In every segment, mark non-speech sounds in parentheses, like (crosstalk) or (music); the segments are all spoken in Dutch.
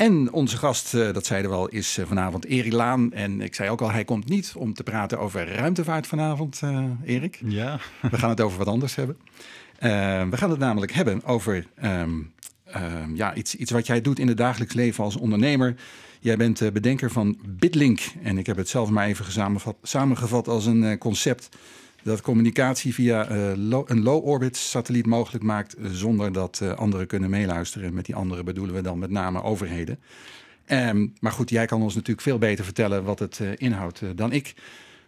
En onze gast, eh, dat zeiden we al, is eh, vanavond Erik Laan. En ik zei ook al, hij komt niet om te praten over ruimtevaart vanavond, uh, Erik. Ja. We gaan het over wat anders hebben. we gaan het namelijk hebben over ehm, ehm, ja, iets, iets wat jij doet in het dagelijks leven als ondernemer. Jij bent bedenker van BitLink. En ik heb het zelf maar even samengevat als een concept dat communicatie via uh, een low-orbit satelliet mogelijk maakt zonder dat uh, anderen kunnen meeluisteren. Met die anderen bedoelen we dan met name overheden. Um, maar goed, jij kan ons natuurlijk veel beter vertellen wat het uh, inhoudt dan ik.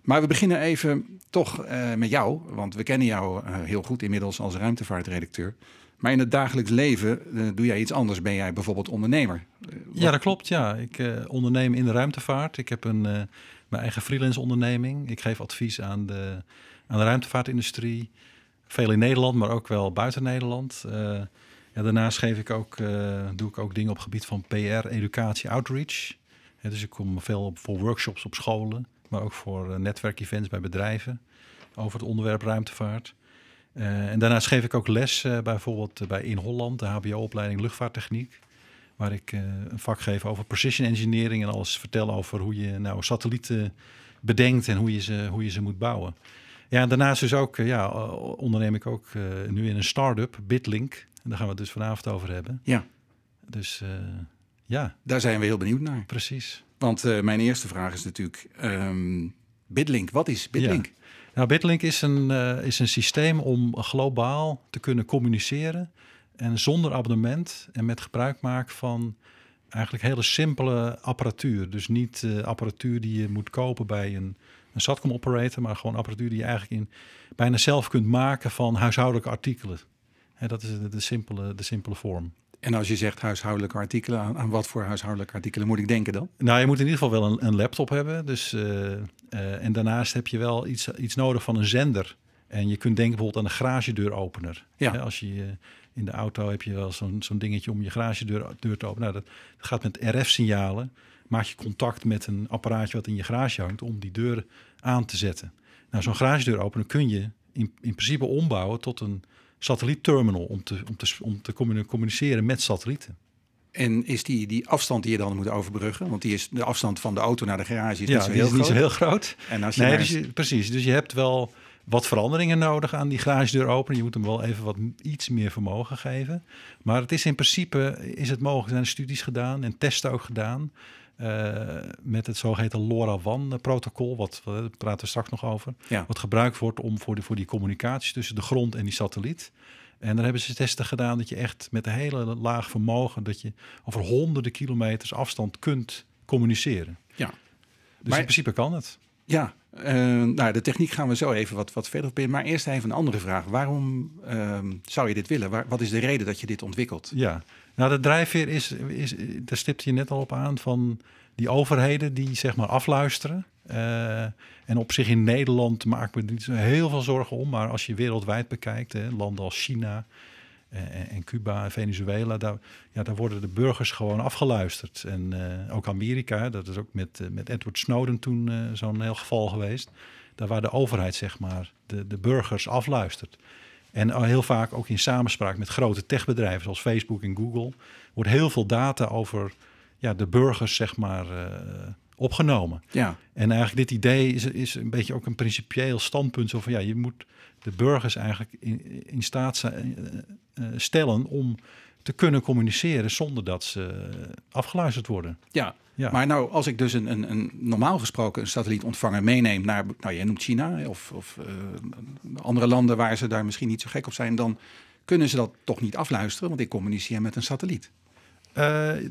Maar we beginnen even toch met jou, want we kennen jou heel goed inmiddels als ruimtevaartredacteur. Maar in het dagelijks leven doe jij iets anders. Ben jij bijvoorbeeld ondernemer? ja, dat klopt. Ja, ik onderneem in de ruimtevaart. Ik heb een, mijn eigen freelance onderneming. Ik geef advies aan de aan de ruimtevaartindustrie. Veel in Nederland, maar ook wel buiten Nederland. Uh, ja, daarnaast geef ik ook, uh, doe ik ook dingen op het gebied van PR, educatie, outreach. dus ik kom veel op, voor workshops op scholen, maar ook voor uh, netwerkevents bij bedrijven over het onderwerp ruimtevaart. en daarnaast geef ik ook les bijvoorbeeld bij In Holland, de HBO-opleiding luchtvaarttechniek. Waar ik een vak geef over precision engineering en alles vertel over hoe je nou satellieten bedenkt en hoe je ze, hoe je ze moet bouwen. Ja, daarnaast dus ook, eh, ja, eh, onderneem ik ook uh, nu in een start-up, Bitlink. En daar gaan we het dus vanavond over hebben. Ja. Dus uh, ja. Daar zijn we heel benieuwd naar. Precies. Want mijn eerste vraag is natuurlijk, um, Bitlink, wat is Bitlink? Ja. Nou, Bitlink is een, is een systeem om globaal te kunnen communiceren. En zonder abonnement en met gebruik maken van eigenlijk hele simpele apparatuur. Dus niet apparatuur die je moet kopen bij een een SATCOM operator, maar gewoon apparatuur die je eigenlijk in bijna zelf kunt maken van huishoudelijke artikelen. Dat is de, de, simpele, de simpele vorm. En als je zegt huishoudelijke artikelen, aan, aan, wat voor huishoudelijke artikelen moet ik denken dan? Nou, je moet in ieder geval wel een, een laptop hebben. Dus, uh, uh, en daarnaast heb je wel iets, iets nodig van een zender. En je kunt denken bijvoorbeeld aan een garagedeuropener. Ja. als je uh, in de auto heb je wel zo'n zo'n dingetje om je garagedeur deur te openen. Nou, dat, dat gaat met RF-signalen maak je contact met een apparaatje wat in je garage hangt om die deur aan te zetten. Nou, zo'n garagedeur openen kun je in, in principe ombouwen tot een satellietterminal om te, om te, om te communiceren met satellieten. En is die, die afstand die je dan moet overbruggen? Want die is de afstand van de auto naar de garage is ja, niet, zo heel, is niet zo heel groot. En als je nee, dus je, precies. Dus je hebt wel wat veranderingen nodig aan die garagedeur openen. Je moet hem wel even wat iets meer vermogen geven. Maar het is in principe is het mogelijk. Er zijn studies gedaan en testen ook gedaan. Uh, met het zogeheten LoRaWAN-protocol, wat we praten straks nog over. Ja. Wat gebruikt wordt om voor, de, voor die communicatie tussen de grond en die satelliet. En daar hebben ze testen gedaan dat je echt met een hele laag vermogen, dat je over honderden kilometers afstand kunt communiceren. Ja. Dus maar, in principe kan het. Ja, uh, nou, de techniek gaan we zo even wat, wat verder op in. Maar eerst even een andere vraag. Waarom uh, zou je dit willen? Waar, wat is de reden dat je dit ontwikkelt? Ja, nou, de drijfveer is, is, daar stipte je net al op aan, van die overheden die zeg maar afluisteren. Uh, en op zich in Nederland maak ik me niet heel veel zorgen om. Maar als je wereldwijd bekijkt, hè, landen als China en, en Cuba en Venezuela, daar, ja, daar worden de burgers gewoon afgeluisterd. En uh, ook Amerika, dat is ook met, met Edward Snowden toen zo'n heel geval geweest. Daar waar de overheid zeg maar de, de burgers afluistert. En heel vaak ook in samenspraak met grote techbedrijven zoals Facebook en Google wordt heel veel data over ja, de burgers zeg maar uh, opgenomen. Ja. En eigenlijk dit idee is, is een beetje ook een principieel standpunt zo van ja, je moet de burgers eigenlijk in, in staat uh, stellen om te kunnen communiceren zonder dat ze afgeluisterd worden. Ja, ja. Maar nou, als ik dus een, een, een normaal gesproken een satellietontvanger meeneem naar, nou, jij noemt China of, of uh, andere landen waar ze daar misschien niet zo gek op zijn, dan kunnen ze dat toch niet afluisteren, want ik communiceer met een satelliet. Uh,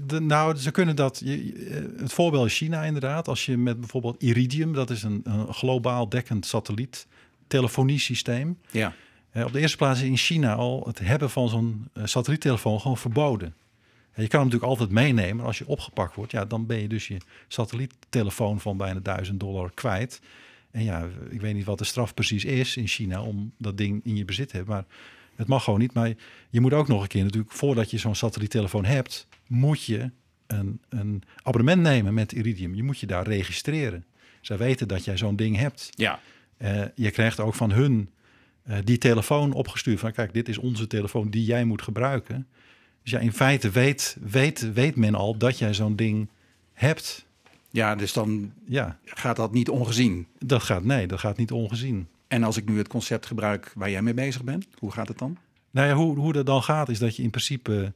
de, nou, ze kunnen dat. Je, het voorbeeld is China inderdaad. Als je met bijvoorbeeld Iridium, dat is een, een globaal dekkend satelliet telefoniesysteem. Ja. Op de eerste plaats is in China al het hebben van zo'n uh, satelliettelefoon gewoon verboden. Je kan hem natuurlijk altijd meenemen. Maar als je opgepakt wordt, ja, dan ben je dus je satelliettelefoon van bijna 1000 dollar kwijt. En ja, ik weet niet wat de straf precies is in China om dat ding in je bezit te hebben. Maar het mag gewoon niet. Maar je moet ook nog een keer natuurlijk, voordat je zo'n satelliettelefoon hebt, moet je een, een abonnement nemen met Iridium. Je moet je daar registreren. Zij weten dat jij zo'n ding hebt. Ja. Uh, je krijgt ook van hun uh, die telefoon opgestuurd van kijk, dit is onze telefoon die jij moet gebruiken. Dus ja, in feite weet, weet, weet men al dat jij zo'n ding hebt. Ja, dus dan Ja, gaat dat niet ongezien. dat gaat, nee, dat gaat niet ongezien. En als ik nu het concept gebruik waar jij mee bezig bent, hoe gaat het dan? Nou ja, hoe, hoe dat dan gaat, is dat je in principe.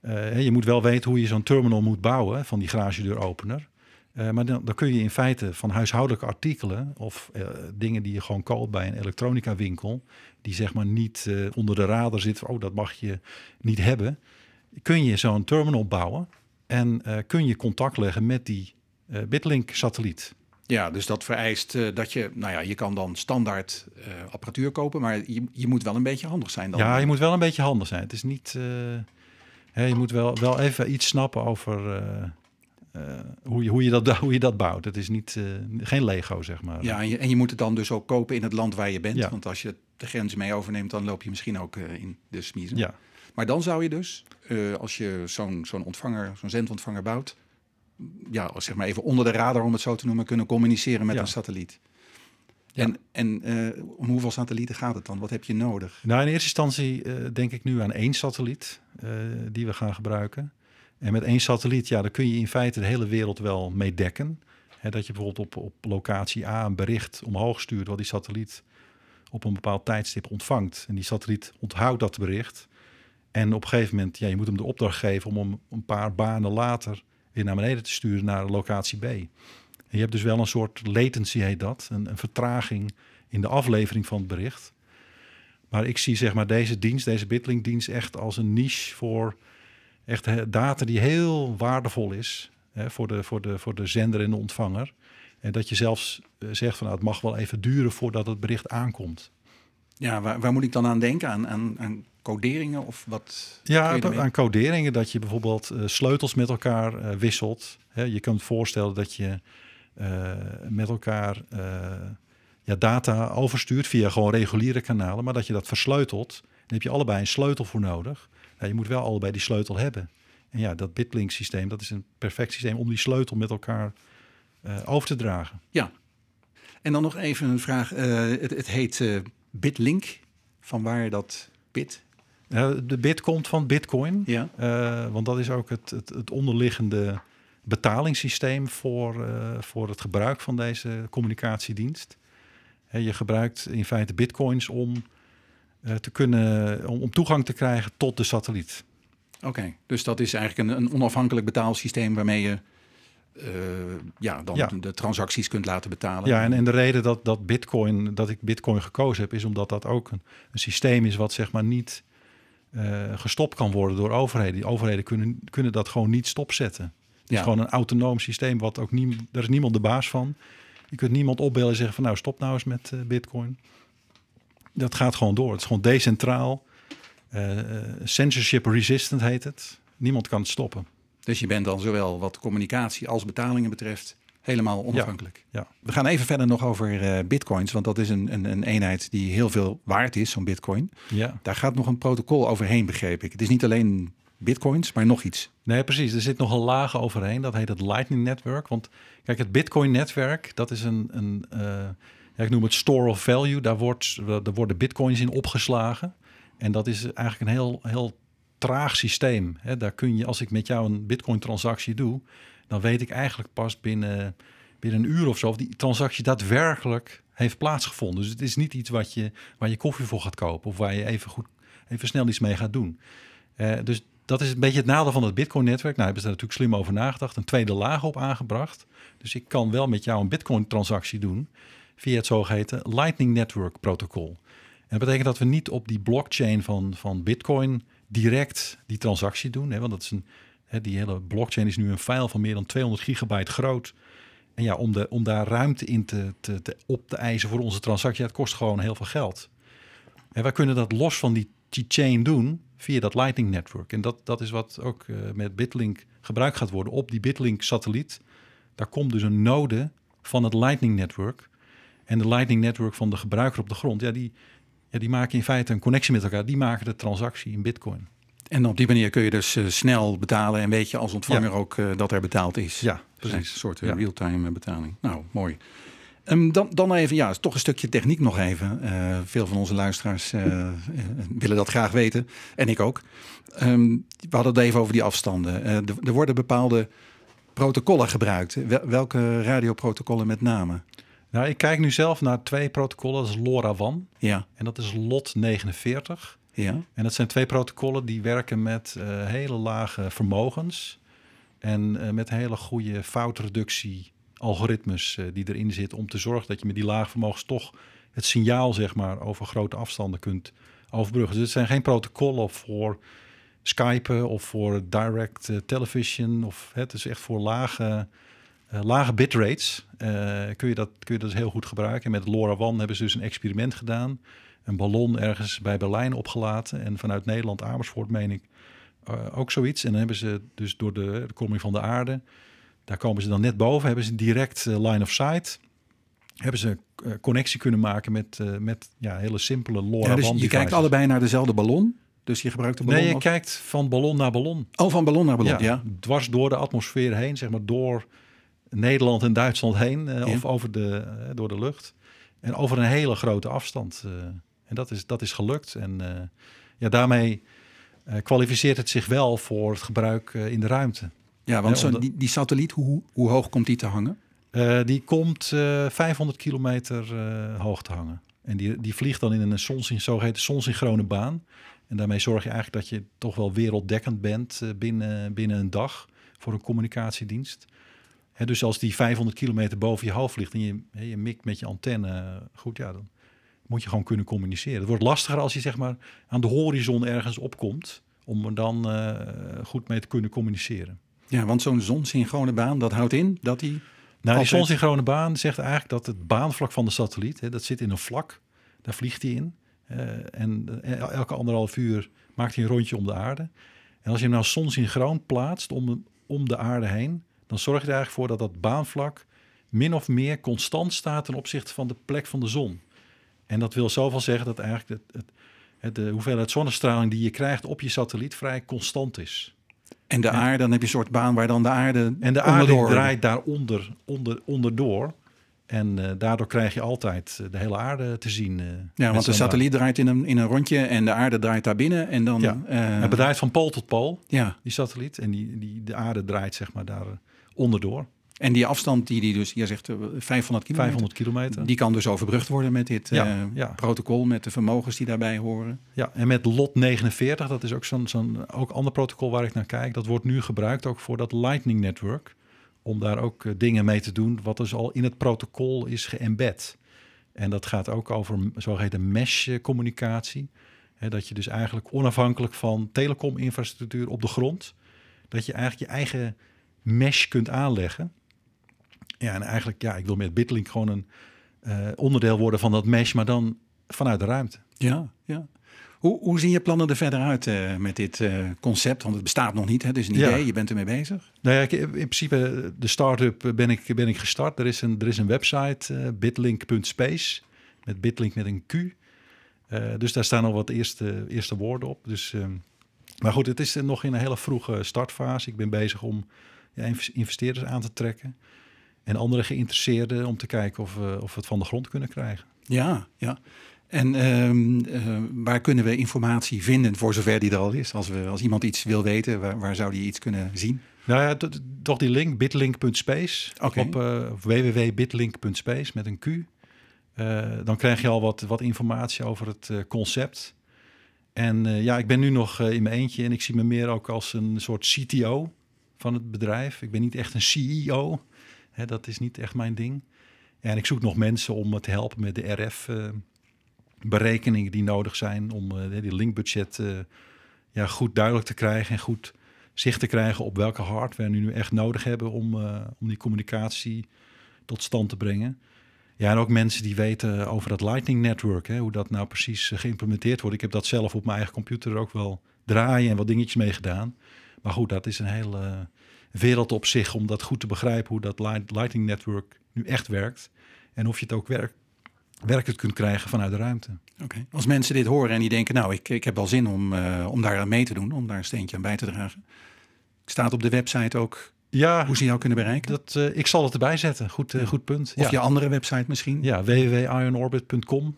eh, hè, je moet wel weten hoe je zo'n terminal moet bouwen van die garagedeuropener. Eh, maar dan, dan kun je in feite van huishoudelijke artikelen of eh, dingen die je gewoon koopt bij een elektronica winkel, die zeg maar niet eh, onder de radar zitten, oh dat mag je niet hebben, kun je zo'n terminal bouwen en kun je contact leggen met die Bitlink satelliet. Ja, dus dat vereist dat je, nou ja, je kan dan standaard apparatuur kopen, maar je, je moet wel een beetje handig zijn dan. Ja, je moet wel een beetje handig zijn. Het is niet. hè, je moet wel, wel even iets snappen over hoe, je, hoe, je dat, (laughs) hoe je dat bouwt. Het is niet, eh, geen Lego, zeg maar. Ja, en je, en je moet het dan dus ook kopen in het land waar je bent. Ja. Want als je de grens mee overneemt, dan loop je misschien ook eh, in de smiezen. ja. Maar dan zou je dus, eh, als je zo'n zo'n ontvanger, zo'n zendontvanger bouwt, ja, zeg maar even onder de radar om het zo te noemen, kunnen communiceren met Ja. een satelliet. Ja. En, en eh, om hoeveel satellieten gaat het dan? Wat heb je nodig? Nou, in eerste instantie eh, denk ik nu aan één satelliet eh, die we gaan gebruiken. En met één satelliet, ja, daar kun je in feite de hele wereld wel mee dekken. Dat je bijvoorbeeld op, op locatie A een bericht omhoog stuurt, wat die satelliet op een bepaald tijdstip ontvangt. En die satelliet onthoudt dat bericht. En op een gegeven moment, ja, je moet hem de opdracht geven om hem een paar banen later weer naar beneden te sturen naar locatie B. En je hebt dus wel een soort latency, heet dat, een, een vertraging in de aflevering van het bericht. Maar ik zie zeg maar deze dienst, deze Bitlink-dienst, echt als een niche voor echt data die heel waardevol is hè, voor, de, voor, de, voor de zender en de ontvanger. En dat je zelfs eh, zegt van nou, het mag wel even duren voordat het bericht aankomt. Ja, waar, waar moet ik dan aan denken? Aan, aan, aan coderingen of wat? Ja, aan coderingen, dat je bijvoorbeeld eh, sleutels met elkaar eh, wisselt. Je kunt voorstellen dat je met elkaar ja, data overstuurt via gewoon reguliere kanalen, maar dat je dat versleutelt. Dan heb je allebei een sleutel voor nodig. Ja, je moet wel allebei die sleutel hebben. En ja, dat Bitlink systeem, dat is een perfect systeem om die sleutel met elkaar eh, over te dragen. Ja. En dan nog even een vraag. eh, het, het heet eh, Bitlink. Van waar dat bit? De bit komt van Bitcoin. Ja. Want dat is ook het, het, het onderliggende betalingssysteem voor, voor het gebruik van deze communicatiedienst. Je gebruikt in feite bitcoins om, te kunnen, om, om toegang te krijgen tot de satelliet. Oké, dus dat is eigenlijk een, een onafhankelijk betaalsysteem waarmee je eh, ja, dan Ja. de transacties kunt laten betalen. Ja, en, en de reden dat, dat, bitcoin, dat ik bitcoin gekozen heb, is omdat dat ook een, een systeem is wat zeg maar niet eh, gestopt kan worden door overheden. Die overheden kunnen, kunnen dat gewoon niet stopzetten. Het is Ja. gewoon een autonoom systeem, wat ook nie, daar is niemand de baas van. Je kunt niemand opbellen en zeggen van nou stop nou eens met eh, bitcoin. Dat gaat gewoon door. Het is gewoon decentraal. Eh, censorship resistant heet het. Niemand kan het stoppen. Dus je bent dan zowel wat communicatie als betalingen betreft helemaal onafhankelijk. Ja. We gaan even verder nog over eh, bitcoins, want dat is een, een, een eenheid die heel veel waard is, zo'n bitcoin. Ja. Daar gaat nog een protocol overheen, begreep ik. Het is niet alleen bitcoins, maar nog iets. Nee, precies. Er zit nog een laag overheen. Dat heet het Lightning Network. Want kijk, het Bitcoin-netwerk, dat is een, een ja, ik noem het store of value. Daar, wordt, daar worden bitcoins in opgeslagen. En dat is eigenlijk een heel, heel traag systeem. Daar kun je, als ik met jou een bitcoin-transactie doe, dan weet ik eigenlijk pas binnen, binnen een uur of zo of die transactie daadwerkelijk heeft plaatsgevonden. Dus het is niet iets wat je, waar je koffie voor gaat kopen of waar je even, goed, even snel iets mee gaat doen. Eh, dus dat is een beetje het nadeel van het Bitcoin-netwerk. Nou, hebben ze daar natuurlijk slim over nagedacht, een tweede laag op aangebracht. Dus ik kan wel met jou een Bitcoin-transactie doen via het zogeheten Lightning Network protocol. En dat betekent dat we niet op die blockchain van, van Bitcoin direct die transactie doen. Hè, want dat is een, hè, die hele blockchain is nu een file van meer dan 200 gigabyte groot. En ja, om, de, om daar ruimte in te, te, op te eisen voor onze transactie, dat kost gewoon heel veel geld. En wij kunnen dat los van die, chain doen via dat Lightning Network. En dat, dat is wat ook uh, met Bitlink gebruikt gaat worden. Op die Bitlink-satelliet, daar komt dus een node van het Lightning Network. En de Lightning Network van de gebruiker op de grond, ja, die, ja, die maken in feite een connectie met elkaar. Die maken de transactie in Bitcoin. En op die manier kun je dus uh, snel betalen en weet je als ontvanger ja. ook uh, dat er betaald is. Ja, precies. Een soort ja. real-time betaling. Nou, mooi. Um, dan, dan even, ja, toch een stukje techniek nog even. Uh, veel van onze luisteraars willen dat graag weten. En ik ook. Um, we hadden het even over die afstanden. Er worden bepaalde protocollen gebruikt. Welke radioprotocollen met name? Nou, ik kijk nu zelf naar twee protocollen. Dat is LoRaWAN. Ja. En dat is LOT 49. Ja. En dat zijn twee protocollen die werken met uh, hele lage vermogens. En uh, met hele goede foutreductie algoritmes uh, die erin zitten om te zorgen dat je met die lage vermogens toch het signaal zeg maar over grote afstanden kunt overbruggen. Dus het zijn geen protocollen voor Skype of voor direct television of het is echt voor lage lage bitrates uh, kun, je dat, kun je dat heel goed gebruiken. En met LoRaWAN hebben ze dus een experiment gedaan. Een ballon ergens bij Berlijn opgelaten. En vanuit Nederland, Amersfoort, meen ik, uh, ook zoiets. En dan hebben ze dus door de, de koming van de aarde... daar komen ze dan net boven, hebben ze direct line of sight... hebben ze connectie kunnen maken met, met ja, hele simpele LoRaWAN ja, dus je kijkt allebei naar dezelfde ballon... Dus je gebruikt de ballon? Nee, je kijkt van ballon naar ballon. Oh, van ballon naar ballon, ja. ja. Dwars door de atmosfeer heen, zeg maar door Nederland en Duitsland heen, uh, ja. of over de, uh, door de lucht. En over een hele grote afstand. Uh, en dat is, dat is gelukt. En ja, daarmee kwalificeert het zich wel voor het gebruik in de ruimte. Ja, want zo, die, die satelliet, hoe, hoe hoog komt die te hangen? die komt 500 kilometer hoog te hangen. En die, die vliegt dan in een zonsyn, zogeheten zonsynchrone baan. En daarmee zorg je eigenlijk dat je toch wel werelddekkend bent binnen, binnen een dag voor een communicatiedienst. He, dus als die 500 kilometer boven je hoofd vliegt en je, he, je mikt met je antenne, goed, ja, dan moet je gewoon kunnen communiceren. Het wordt lastiger als je zeg maar aan de horizon ergens opkomt, om er dan uh, goed mee te kunnen communiceren. Ja, want zo'n zonsynchrone baan, dat houdt in dat die... Nou, die zonsynchrone baan zegt eigenlijk dat het baanvlak van de satelliet, dat zit in een vlak, daar vliegt hij in. Uh, en elke anderhalf uur maakt hij een rondje om de aarde. En als je hem nou zonsynchroon plaatst om, om de aarde heen, dan zorg je er eigenlijk voor dat dat baanvlak min of meer constant staat ten opzichte van de plek van de zon. En dat wil zoveel zeggen dat eigenlijk het, het, de hoeveelheid zonnestraling die je krijgt op je satelliet vrij constant is. En de aarde, dan heb je een soort baan waar dan de aarde. En de aarde onderdoor... draait daaronder onder, onderdoor. En uh, daardoor krijg je altijd de hele aarde te zien. Uh, ja, want de satelliet draait in een, in een rondje en de aarde draait daar binnen. En dan, ja. uh, het bedrijft van pool tot pool, ja. die satelliet. En die, die, de aarde draait zeg maar daar onderdoor. En die afstand die die dus, jij zegt 500 kilometer. 500 kilometer. Die kan dus overbrugd worden met dit ja, uh, ja. protocol, met de vermogens die daarbij horen. Ja, en met LOT 49, dat is ook zo'n zo'n ook ander protocol waar ik naar kijk. Dat wordt nu gebruikt ook voor dat Lightning Network. Om daar ook uh, dingen mee te doen, wat dus al in het protocol is geëmbed. En dat gaat ook over zogeheten mesh-communicatie. dat je dus eigenlijk onafhankelijk van telecominfrastructuur op de grond, dat je eigenlijk je eigen mesh kunt aanleggen. Ja, en eigenlijk, ja, ik wil met BitLink gewoon een uh, onderdeel worden van dat mesh, maar dan vanuit de ruimte. Ja, ja. Hoe, hoe zien je plannen er verder uit uh, met dit uh, concept? Want het bestaat nog niet, hè? het is een idee, je bent ermee bezig. Nou ja, in principe, de start-up ben ik, ben ik gestart. Er is een, er is een website, bitlink.space, met bitlink met een Q. dus daar staan al wat eerste, eerste woorden op. Dus, maar goed, het is nog in een hele vroege startfase. Ik ben bezig om ja, investeerders aan te trekken. En andere geïnteresseerden om te kijken of we, of we het van de grond kunnen krijgen. Ja, ja. En um, uh, waar kunnen we informatie vinden, voor zover die er al is? Als, we, als iemand iets wil weten, waar, waar zou die iets kunnen zien? Nou ja, toch die link, bitlink.space. Okay. Op uh, www.bitlink.space met een Q. Uh, dan krijg je al wat, wat informatie over het concept. En ja, ik ben nu nog in mijn eentje en ik zie me meer ook als een soort CTO van het bedrijf. Ik ben niet echt een CEO. Dat is niet echt mijn ding. En ik zoek nog mensen om me te helpen met de RF-berekeningen uh, die nodig zijn om uh, die linkbudget uh, ja, goed duidelijk te krijgen en goed zicht te krijgen op welke hardware we nu echt nodig hebben om, om die communicatie tot stand te brengen. Ja, en ook mensen die weten over dat Lightning Network, hè, hoe dat nou precies geïmplementeerd wordt. Ik heb dat zelf op mijn eigen computer ook wel draaien en wat dingetjes mee gedaan. Maar goed, dat is een hele wereld op zich om dat goed te begrijpen hoe dat Lightning Network nu echt werkt. En of je het ook werk, werkend kunt krijgen vanuit de ruimte. Oké. Okay. Als mensen dit horen en die denken, nou, ik, ik heb wel zin om, uh, om daar aan mee te doen, om daar een steentje aan bij te dragen. Staat op de website ook Ja, Hoe ze jou kunnen bereiken? dat, eh, ik zal het erbij zetten. Goed, eh, goed punt. Of ja. je andere website misschien? Ja, www.ionorbit.com.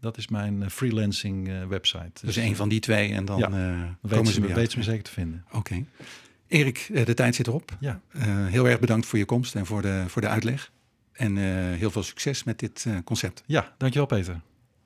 Dat is mijn eh, freelancing eh, website. Dus een van die twee en dan Ja, eh, komen weten ze me, weten ze me terecht. zeker te vinden. Oké. Erik, de tijd zit erop. Ja, heel erg bedankt voor je komst en voor de, voor de uitleg. En heel veel succes met dit concept. ja dankjewel Peter.